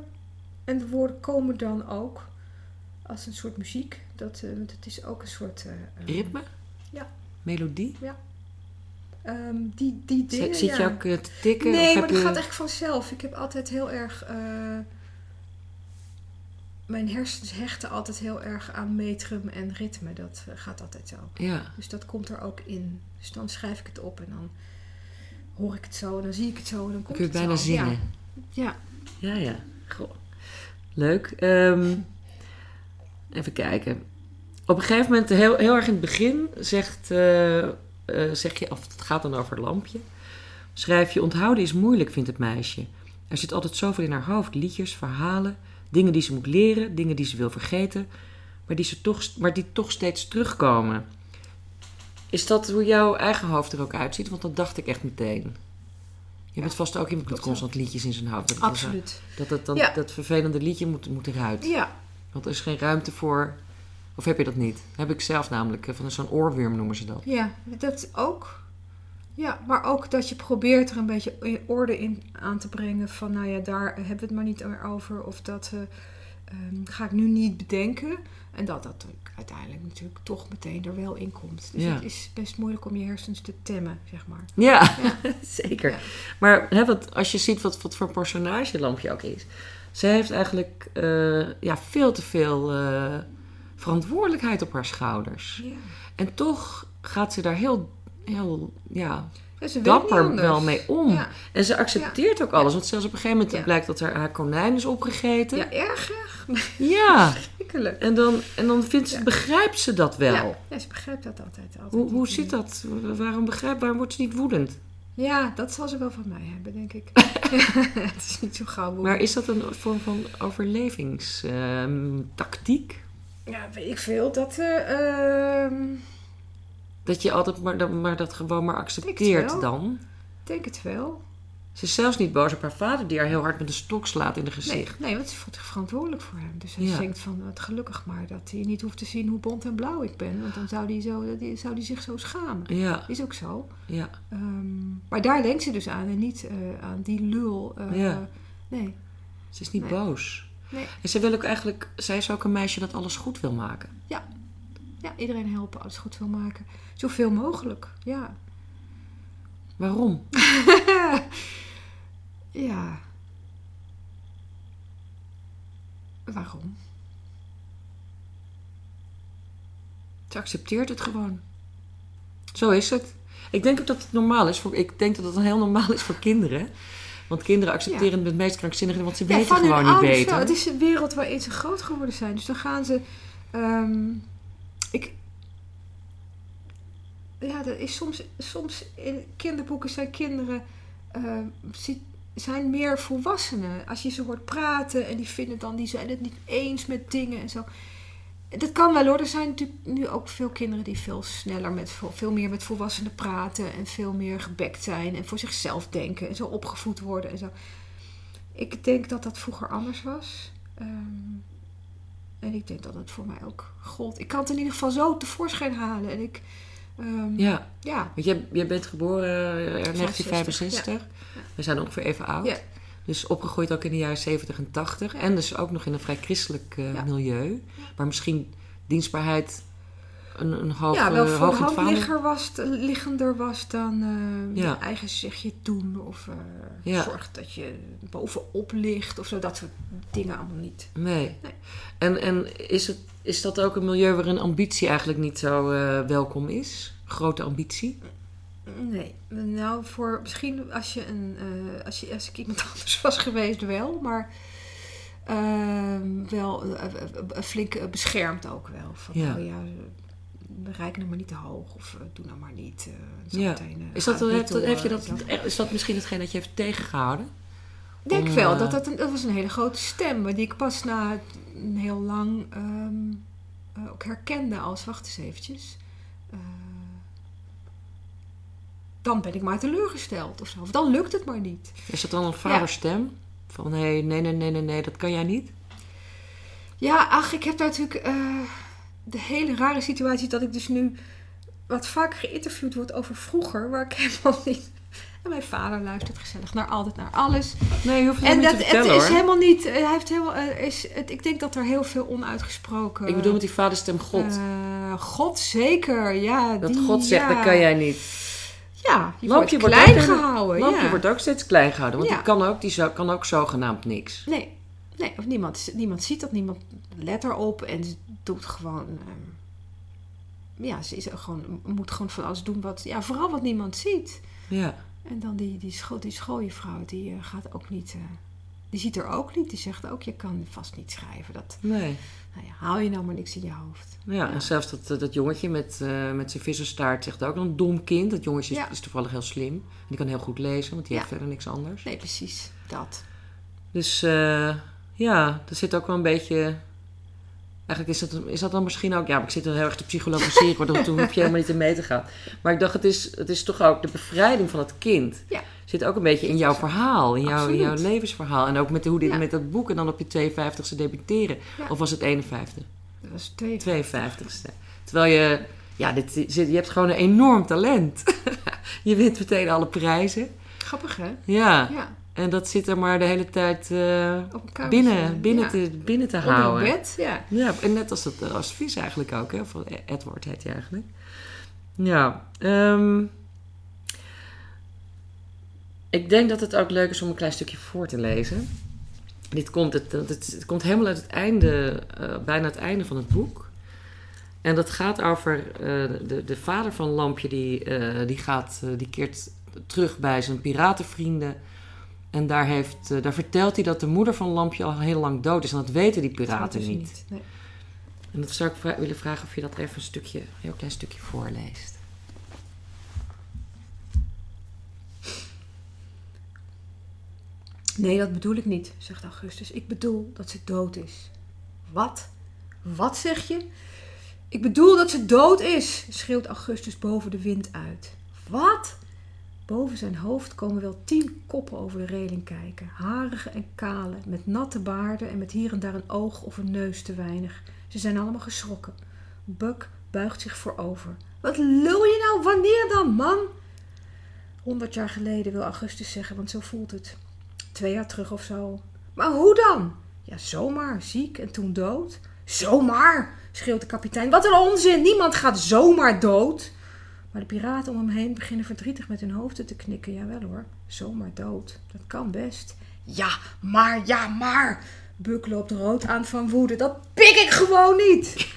En de woorden komen dan ook als een soort muziek. Dat, eh, want het is ook een soort... eh, eh, Ritme? Ja. Melodie? Ehm, die, die Zit- dingen, Zit je ja. ook eh, te tikken? Nee, maar dat je... gaat echt vanzelf. Ik heb altijd heel erg. mijn hersens hechten altijd heel erg aan metrum en ritme. Dat gaat altijd zo. Ja, Dus dat komt er ook in. Dus dan schrijf ik het op en dan hoor ik het zo en dan zie ik het zo en dan dan komt kun je het bijna zo. zingen. Ja. Ja, ja. Goh. Leuk. Ehm, even kijken. Op een gegeven moment, heel, heel erg in het begin, zegt, eh, eh, zeg je, of het gaat dan over het lampje. Schrijf je, onthouden is moeilijk, vindt het meisje. Er zit altijd zoveel in haar hoofd. Liedjes, verhalen, dingen die ze moet leren, dingen die ze wil vergeten. Maar die, ze toch, maar die toch steeds terugkomen. Is dat hoe jouw eigen hoofd er ook uitziet? Want dat dacht ik echt meteen. Je bent vast ook iemand met constant liedjes in zijn hoofd. Dat, Absoluut. dat, Ja. dat vervelende liedje moet, moet eruit. Ja, Want er is geen ruimte voor. Of heb je dat niet? heb ik zelf namelijk. eh, Van zo'n oorworm noemen ze dat. ja, dat ook. Ja, maar ook dat je probeert er een beetje orde in aan te brengen van, nou ja, daar hebben we het maar niet meer over. Of dat eh, ehm, ga ik nu niet bedenken. En dat dat uiteindelijk natuurlijk toch meteen er wel in komt. Dus Ja. het is best moeilijk om je hersens te temmen, zeg maar. Ja, Ja. zeker. Ja. Maar hè, wat, als je ziet wat, wat voor personage Lampje ook is. Zij heeft eigenlijk eh, ja, veel te veel eh, verantwoordelijkheid op haar schouders. Ja. En toch gaat ze daar heel, heel Ja, ze weet niet dapper wel mee om. Ja, En ze accepteert ook alles. Want zelfs op een gegeven moment Ja. blijkt dat haar, haar konijn is opgegeten. ja erg, erg. ja. Verschrikkelijk. En dan, en dan vindt ze, begrijpt ze dat wel. Ja, ze begrijpt dat altijd. altijd Hoe, hoe zit dat? Waarom, begrijp, waarom wordt ze niet woedend? Ja, dat zal ze wel van mij hebben, denk ik. het is niet zo gauw. hoe- Maar is dat een vorm van overlevingstactiek? Ja, weet ik veel. Dat, eh, ehm, dat je altijd maar, dat- maar dat gewoon maar accepteert dan? ik denk het wel. Ze is zelfs niet boos op haar vader die haar heel hard met een stok slaat in de Nee, gezicht. nee, want ze voelt zich verantwoordelijk voor hem. Dus hij Ja. denkt van, wat gelukkig maar dat hij niet hoeft te zien hoe bont en blauw ik ben. Want dan zou hij, zo, die- zou hij zich zo schamen. Ja, Is ook zo. ja. Ehm, maar daar denkt ze dus aan en niet eh, aan die lul. eh, Ja. Nee. Ze is niet Nee. boos. Nee. En ze wil ook eigenlijk, zij is ook een meisje dat alles goed wil maken. Ja, iedereen helpen, alles goed wil maken. Zoveel mogelijk, ja. Waarom? ja. Waarom? Ze accepteert het gewoon. Zo is het. Ik denk ook dat het normaal is. Voor, ik denk dat het heel normaal is voor kinderen. Want kinderen accepteren het meest krankzinnige, want ze weten van hun gewoon niet ouders beter. wel. Het is een wereld waarin ze groot geworden zijn. Dus dan gaan ze... ehm, ik... Ja, dat is soms... Soms in kinderboeken zijn kinderen... zi- zijn meer volwassenen. Als je ze hoort praten en die vinden dan... Die zijn het niet eens met dingen en zo. Dat kan wel hoor. Er zijn natuurlijk nu ook veel kinderen die veel sneller met veel meer met volwassenen praten en veel meer gebekt zijn en voor zichzelf denken en zo opgevoed worden en zo. Ik denk dat dat vroeger anders was. Ehm, en ik denk dat het voor mij ook gold. Ik kan het in ieder geval zo tevoorschijn halen. En ik, ehm, ja. Ja, want jij, jij bent geboren eh, in 1965. 65, We zijn ongeveer even oud. Ja. Dus opgegroeid ook in de jaren 70 en 80. En dus ook nog in een vrij christelijk eh, milieu. Waar misschien dienstbaarheid een, een hoog, ja, wel eh, voor hoog hand was, liggender was dan eh, Ja. je eigen zegje doen. Of eh Ja. zorg dat je bovenop ligt of zo. Dat soort dingen allemaal niet. Nee. Nee. En, en is, het, is dat ook een milieu waarin ambitie eigenlijk niet zo eh, welkom is? Grote ambitie? Nee, nou voor misschien als je een eh, als je als ik iemand anders was geweest wel, maar ehm, wel eh, eh, eh, flink eh, beschermd ook wel. Van Ja. oh ja, bereik nou maar niet te hoog of eh, doe nou maar niet. zo Ja. meteen, Is dat, het heeft, niet heeft je door, dat, zo. is dat misschien hetgeen dat je heeft tegengehouden? Ik denk om, wel eh, dat dat, een, dat was een hele grote stem, maar die ik pas na een heel lang ehm, eh, ook herkende als wacht eens eventjes. dan ben ik maar teleurgesteld of zo. Of dan lukt het maar niet. Is dat dan een vaderstem? Van hey, nee, nee, nee, nee, nee, dat kan jij niet? Ja, ach, ik heb daar natuurlijk de hele rare situatie dat ik dus nu wat vaak geïnterviewd word over vroeger, waar ik helemaal niet. En mijn vader luistert gezellig naar altijd naar alles. Nee, je hoeft het En niet dat het is hoor. helemaal niet. eh, Hij heeft helemaal. eh, is, het, ik denk dat er heel veel onuitgesproken. Ik bedoel met die vaderstem God. eh, God zeker, ja. dat die, God zegt, ja. dat kan jij niet. Ja, je Lampje wordt wordt klein ook- gehouden. Lampje ja. wordt ook steeds klein gehouden, want Ja. die kan ook, die zo- kan ook zogenaamd niks. Nee, nee of niemand, niemand ziet dat, niemand let erop en ze doet gewoon. ehm, ja, ze is gewoon, moet gewoon van alles doen wat. Ja, vooral wat niemand ziet. Ja, En dan die, die, school, die schooljuffrouw, die eh, gaat ook niet. eh, die ziet er ook niet. Die zegt ook: Je kan vast niet schrijven. Dat, nee. nou ja, haal je nou maar niks in je hoofd. Ja, Ja. en zelfs dat, dat jongetje met, eh, met zijn visserstaart zegt ook een dom kind. Dat jongetje is, Ja. is toevallig heel slim. En die kan heel goed lezen, want die heeft verder niks anders. Nee, precies. Dat. Dus ja, er zit ook wel een beetje... Eigenlijk is dat, is dat dan misschien ook... Ja, maar ik zit er heel erg te psychologiseren. dat Toen hoef je helemaal niet in mee te gaan. Maar ik dacht, het is, het is toch ook de bevrijding van het kind. Ja. Zit ook een beetje in jouw verhaal. In jouw, in jouw levensverhaal. En ook met hoe dit Ja. met dat boek. En dan op je 52ste debuteren. Ja. Of was het 51ste? Dat was twee. 52ste. Terwijl je... Ja, dit, zit- je hebt gewoon een enorm talent. je wint meteen alle prijzen. Grappig, hè? Ja. Ja. En dat zit er maar de hele tijd eh, binnen, binnen, Ja. te, binnen te Onder houden. bed, ja. Ja, en net als, het, als Vis eigenlijk ook. Hè? Van Edward heet hij eigenlijk. Ja. ehm, ik denk dat het ook leuk is om een klein stukje voor te lezen. Dit komt, het, het, het komt helemaal uit het einde, eh, bijna het einde van het boek. En dat gaat over eh, de, de vader van Lampje, die, eh, die, gaat, eh, die keert terug bij zijn piratenvrienden. En daar, heeft, eh, daar vertelt hij dat de moeder van Lampje al heel lang dood is. En dat weten die piraten niet. Nee. En dat zou ik vra- willen vragen of je dat even een stukje, een heel klein stukje voorleest. Nee, dat bedoel ik niet, zegt Augustus. Ik bedoel dat ze dood is. Wat? Wat zeg je? Ik bedoel dat ze dood is, schreeuwt Augustus boven de wind uit. Wat? Boven zijn hoofd komen wel tien koppen over de reling kijken. Harige en kale, met natte baarden en met hier en daar een oog of een neus te weinig. Ze zijn allemaal geschrokken. Buck buigt zich voorover. Wat lul je nou? Wanneer dan, man? Honderd jaar geleden wil Augustus zeggen, want zo voelt het. Twee jaar terug of zo. Maar hoe dan? Ja, zomaar ziek en toen dood. Zomaar, schreeuwt de kapitein. Wat een onzin, niemand gaat zomaar dood. Maar de piraten om hem heen beginnen verdrietig met hun hoofden te knikken. Jawel hoor, zomaar dood. Dat kan best. Ja, maar, ja, maar. Buck loopt rood aan van woede. Dat pik ik gewoon niet.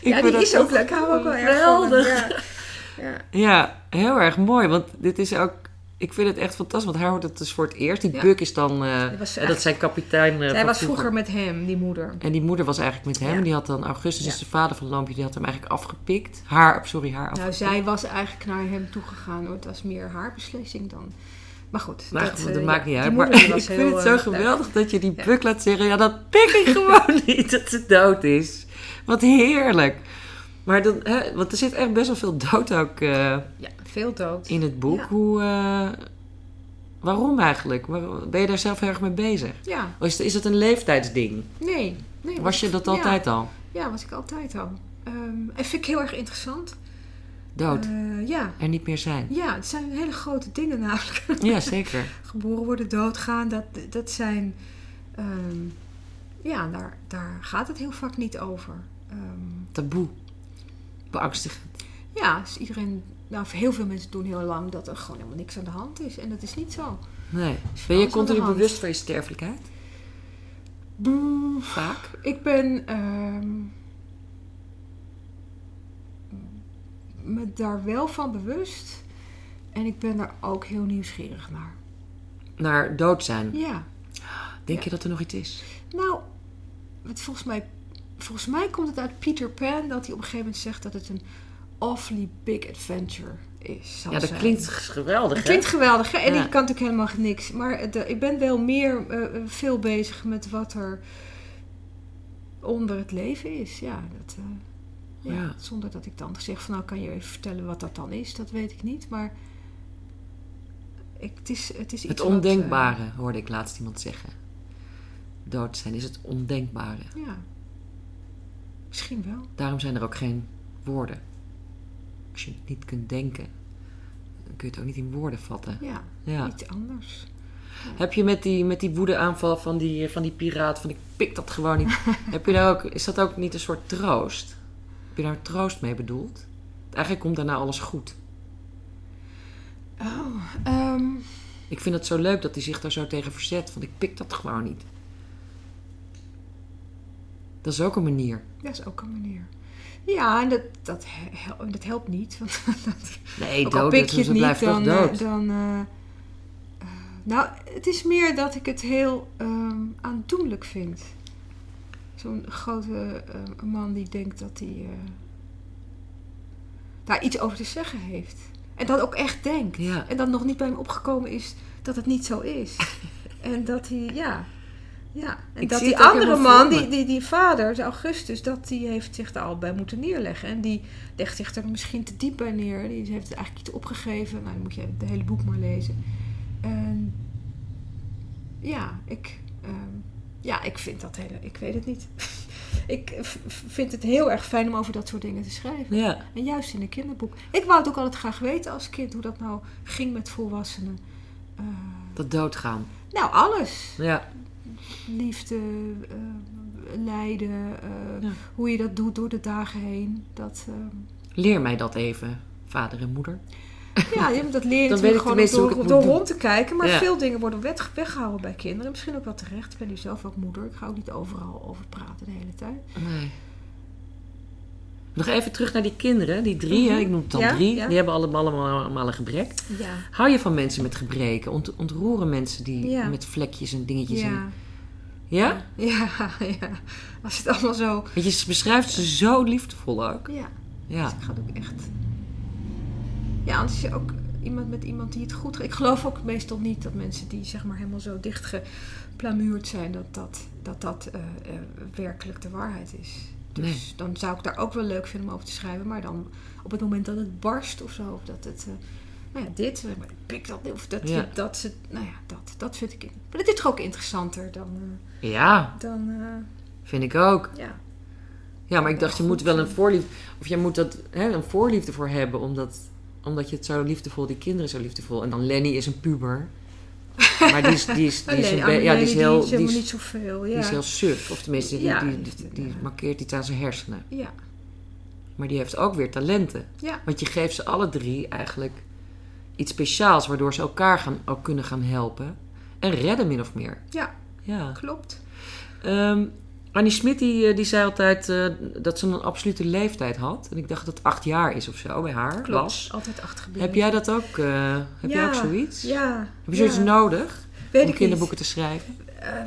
Ik ja, die is ook leuk. Ik hou ook wel erg van hem. geweldig. Ja. Ja. Ja, heel erg mooi. Want dit is ook... Ik vind het echt fantastisch, want hij hoort het dus voor het eerst. Die Ja. Buck is dan... eh, was eh, dat zijn kapitein eh, Zij van was vroeger met hem, die moeder. En die moeder was eigenlijk met hem. Ja. En die had dan... Augustus Ja. is de vader van Lampje. Die had hem eigenlijk afgepikt. Haar, sorry, haar Nou, afgepikt. zij was eigenlijk naar hem toegegaan. Het was meer haar beslissing dan. Maar goed, Maar dat, dat, eh, maakt niet uit. Maar ik vind heel, het zo eh, geweldig dat je die. Buck laat zeggen... Ja, dat pik ik gewoon niet dat ze dood is. Wat heerlijk. Maar dan, hè, want er zit echt best wel veel dood ook eh, Ja, veel dood. in het boek. Ja. Hoe, eh, waarom eigenlijk? Ben je daar zelf heel erg mee bezig? Ja, Of is, is het een leeftijdsding? nee. nee Was je dat ja, altijd al? Ja, was ik altijd al. Ehm, en vind ik heel erg interessant. Dood. Eh, ja. er niet meer zijn. ja, het zijn hele grote dingen namelijk. Ja, zeker. Geboren worden, doodgaan, dat, dat zijn... ehm, ja, daar, daar gaat het heel vaak niet over. Ehm, Taboe. Beangstigend. ja, dus iedereen... Nou, heel veel mensen doen heel lang dat er gewoon helemaal niks aan de hand is. En dat is niet zo. Nee. is Ben je continu bewust van je sterfelijkheid? Vaak. Ik ben ehm, me daar wel van bewust. En ik ben daar ook heel nieuwsgierig naar. Naar dood zijn. Ja. Denk Ja. je dat er nog iets is? Nou, het, volgens, mij, volgens mij komt het uit Peter Pan dat hij op een gegeven moment zegt dat het een awfully big adventure is. Ja, dat zijn. klinkt geweldig, hè? klinkt geweldig, hè? En Ja. ik kan natuurlijk helemaal niks. Maar de- ik ben wel meer eh, veel bezig met wat er onder het leven is. Ja, dat, eh, ja, Ja. Zonder dat ik dan zeg van nou kan je even vertellen wat dat dan is. Dat weet ik niet. Maar ik, het is, het is iets Het wat, eh, ondenkbare, hoorde ik laatst iemand zeggen. Dood zijn is het ondenkbare. ja, misschien wel. Daarom zijn er ook geen woorden. Als je het niet kunt denken, dan kun je het ook niet in woorden vatten. Ja, Ja. iets anders. Heb je met die, met die woedeaanval van die, van die piraat, van ik pik dat gewoon niet. heb je daar ook, is dat ook niet een soort troost? Heb je daar troost mee bedoeld? Eigenlijk komt daarna alles goed. Oh, ehm, Ik vind het zo leuk dat hij zich daar zo tegen verzet. Want ik pik dat gewoon niet. Dat is ook een manier. dat is ook een manier. Ja, en dat, dat, hel- dat helpt niet. Want dat, Nee, ook al dood. pik dus je het ze niet, blijft dan... eh, dood. dan eh, eh, nou, het is meer dat ik het heel ehm, aandoenlijk vind. Zo'n grote man die denkt dat hij daar iets over te zeggen heeft. En dat ook echt denkt. Ja. En dat nog niet bij hem opgekomen is dat het niet zo is. en dat hij, ja. Ja, en Ik dat die andere man, die, die, die vader, de Augustus, dat die heeft zich daar al bij moeten neerleggen. En die legt zich er misschien te diep bij neer. Die heeft het eigenlijk iets opgegeven. Nou, dan moet je het hele boek maar lezen. En ja, ik, ehm, ja, ik vind dat hele, ik weet het niet. ik vind het heel erg fijn om over dat soort dingen te schrijven. Ja. En juist in een kinderboek. Ik wou het ook altijd graag weten als kind, hoe dat nou ging met volwassenen. Eh, Dat doodgaan. nou, alles. Ja. Liefde, eh, lijden, eh, Ja. hoe je dat doet door de dagen heen. Dat, ehm, Leer mij dat even, vader en moeder. ja, je dat natuurlijk weet ik gewoon door, rond te kijken. Maar Ja. veel dingen worden weg, weggehouden bij kinderen. Misschien ook wel terecht. Ik ben nu zelf ook moeder. Ik ga ook niet overal over praten de hele tijd. Nee. Nog even terug naar die kinderen, die drie, hè? Mhm. ik noem het dan Ja, drie. ja. Die hebben allemaal, allemaal, allemaal een gebrek. Ja. Hou je van mensen met gebreken? Ont, ontroeren mensen die met vlekjes en dingetjes? En, Ja. ja? ja. Als het allemaal zo... Want je beschrijft ze zo liefdevol ook. Ja, Ja. Dus ik ga het ook echt. Ja, anders is je ook iemand met iemand die het goed. Ik geloof ook meestal niet dat mensen die zeg maar helemaal zo dichtgeplamuurd zijn, dat dat, dat, dat eh, werkelijk de waarheid is. Dus Nee. dan zou ik daar ook wel leuk vinden om over te schrijven. Maar dan op het moment dat het barst of zo, of dat het. eh, nou ja, dit, eh, maar ik pik dat of dat, Ja. dat ze. Nou ja, dat, dat vind ik. Maar dit is toch ook interessanter dan. eh, Ja, dan eh, vind ik ook. ja. Ja, maar ik dacht, je moet wel een voorliefde... Of je moet dat, hè, een voorliefde voor hebben, omdat, omdat je het zo liefdevol... Die kinderen zo liefdevol... En dan Lenny is een puber. Maar die is, die is, die is, ja, die is heel... is Die helemaal is, niet zoveel. Ja. die is heel suf. Of tenminste, die, die, die die, markeert iets aan zijn hersenen. ja. Maar die heeft ook weer talenten. Ja. Want je geeft ze alle drie eigenlijk iets speciaals... waardoor ze elkaar gaan, ook kunnen gaan helpen. En redden, min of meer. Ja, Ja. klopt. Ehm, Annie Smit die, eh, die zei altijd eh, dat ze een absolute leeftijd had. En ik dacht dat het acht jaar is of zo bij haar. Klopt. Was. Altijd achtergebleven. Heb jij dat ook? eh, heb jij Ja, ook zoiets? Ja. Heb je zoiets ja. nodig Weet om ik kinderboeken te schrijven?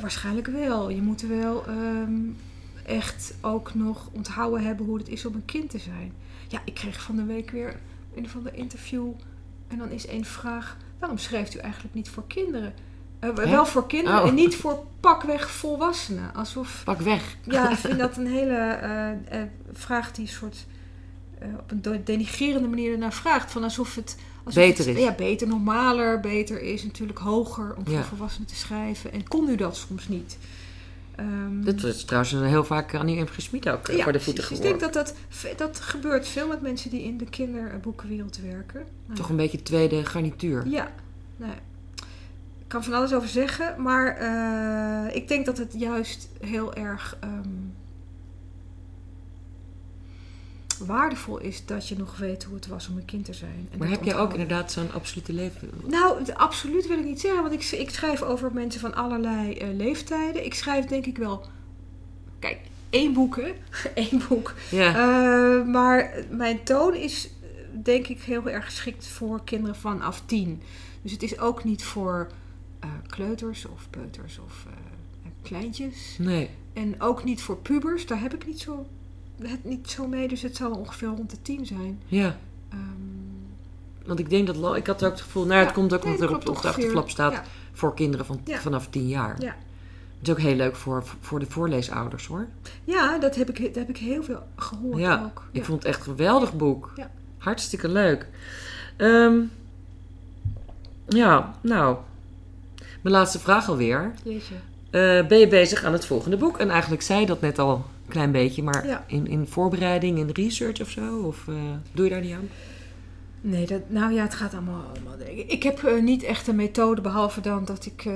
waarschijnlijk wel. Je moet wel ehm, echt ook nog onthouden hebben hoe het is om een kind te zijn. Ja, ik kreeg van de week weer een van de interview. En dan is één vraag. Waarom schrijft u eigenlijk niet voor kinderen? Eh, wel voor kinderen Oh. en niet voor pakweg volwassenen. Alsof Pak weg. Ja, ik vind dat een hele eh, eh, vraag die een soort op een denigrerende manier ernaar vraagt. Van alsof het alsof Beter het, is. Ja, beter, normaler, beter is. Natuurlijk hoger om voor Ja. volwassenen te schrijven. En kon u dat soms niet? Ehm, Dit is trouwens een heel vaak Annie M. Gesmied ook eh, ja, voor de voeten precies. Ik geworden. denk dat dat, dat gebeurt veel met mensen die in de kinderboekenwereld werken. Nou, Toch een beetje tweede garnituur. Ja, nou, ik kan van alles over zeggen, maar eh, ik denk dat het juist heel erg ehm, waardevol is dat je nog weet hoe het was om een kind te zijn. En Maar heb jij ook inderdaad zo'n absolute leven? Nou, absoluut wil ik niet zeggen, want ik, ik schrijf over mensen van allerlei eh, leeftijden. Ik schrijf denk ik wel, kijk, één boek, hè? Eén boek. Ja. Eh, maar mijn toon is eh, denk ik heel erg geschikt voor kinderen vanaf tien. Dus het is ook niet voor kleuters of peuters of kleintjes. nee. En ook niet voor pubers. Daar heb ik niet zo, het niet zo mee. Dus het zal ongeveer rond de tien zijn. Ja. Ehm, Want ik denk dat... lo- Ik had ook het gevoel... Nou, het komt ook nee, omdat er dat op, de achterflap staat... Ja. voor kinderen van, vanaf tien jaar. Ja. Het is ook heel leuk voor, voor de voorleesouders hoor. ja, dat heb, ik, dat heb ik heel veel gehoord Ja, ook. Ik vond het echt een geweldig boek. Ja. Hartstikke leuk. Ehm, ja, nou. Mijn laatste vraag alweer. Jeetje. Eh, ben je bezig aan het volgende boek? En eigenlijk zei je dat net al klein beetje, maar Ja. in, in voorbereiding, in research of zo? Of eh, doe je daar niet aan? Nee, dat, nou ja, het gaat allemaal. allemaal ik, ik heb eh, niet echt een methode, behalve dan dat ik eh,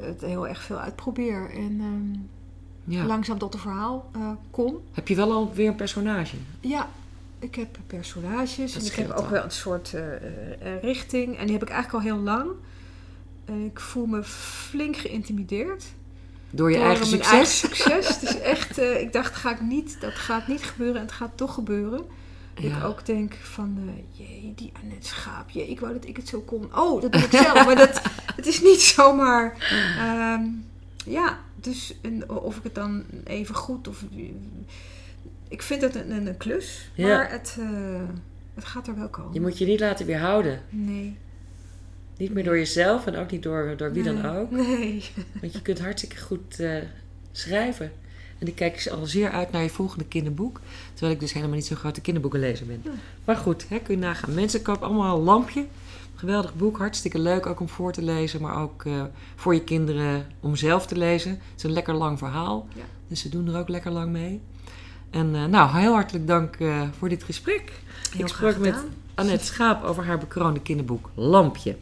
het heel erg veel uitprobeer. En ehm, Ja. langzaam tot een verhaal kom. Heb je wel alweer een personage? Ja, ik heb personages Dat en ik heb ook al. wel een soort richting. En die heb ik eigenlijk al heel lang. En ik voel me flink geïntimideerd. Door je door eigen mijn succes. eigen succes. Het is echt, eh, ik dacht, ga ik niet, dat gaat niet gebeuren en het gaat toch gebeuren. Ja. Ik ook denk van, eh jee, die Annette Schaap, jee, ik wou dat ik het zo kon. Oh, dat doe ik zelf. maar dat, het is niet zomaar, ehm, ja, dus en of ik het dan even goed of... Ik vind het een, een, klus, Ja. maar het, eh, het gaat er wel komen. Je moet je niet laten weerhouden. Nee. Niet meer door jezelf en ook niet door, door wie dan ook. Nee. Want je kunt hartstikke goed eh, schrijven. En ik kijk al zeer uit naar je volgende kinderboek. Terwijl ik dus helemaal niet zo'n grote kinderboekenlezer ben. Ja. Maar goed, hè, kun je nagaan. Mensen kopen allemaal een lampje. Geweldig boek, hartstikke leuk. Ook om voor te lezen, maar ook eh, voor je kinderen om zelf te lezen. Het is een lekker lang verhaal. Ja. Dus ze doen er ook lekker lang mee. En eh, nou, heel hartelijk dank voor dit gesprek. Heel ik sprak graag met gedaan. Annette Schaap over haar bekroonde kinderboek Lampje.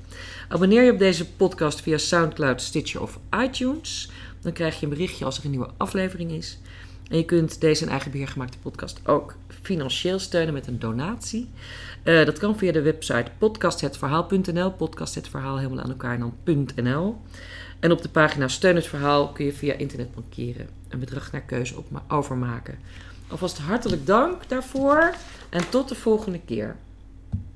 Abonneer je op deze podcast via Soundcloud, Stitcher of iTunes. Dan krijg je een berichtje als er een nieuwe aflevering is. En je kunt deze in eigen gemaakte podcast ook financieel steunen met een donatie. Eh, dat kan via de website podcasthetverhaal.nl. Podcast het verhaal helemaal aan elkaar en dan .nl. En op de pagina Steun het Verhaal kun je via internet bankeren een bedrag naar keuze overmaken. Alvast hartelijk dank daarvoor en tot de volgende keer.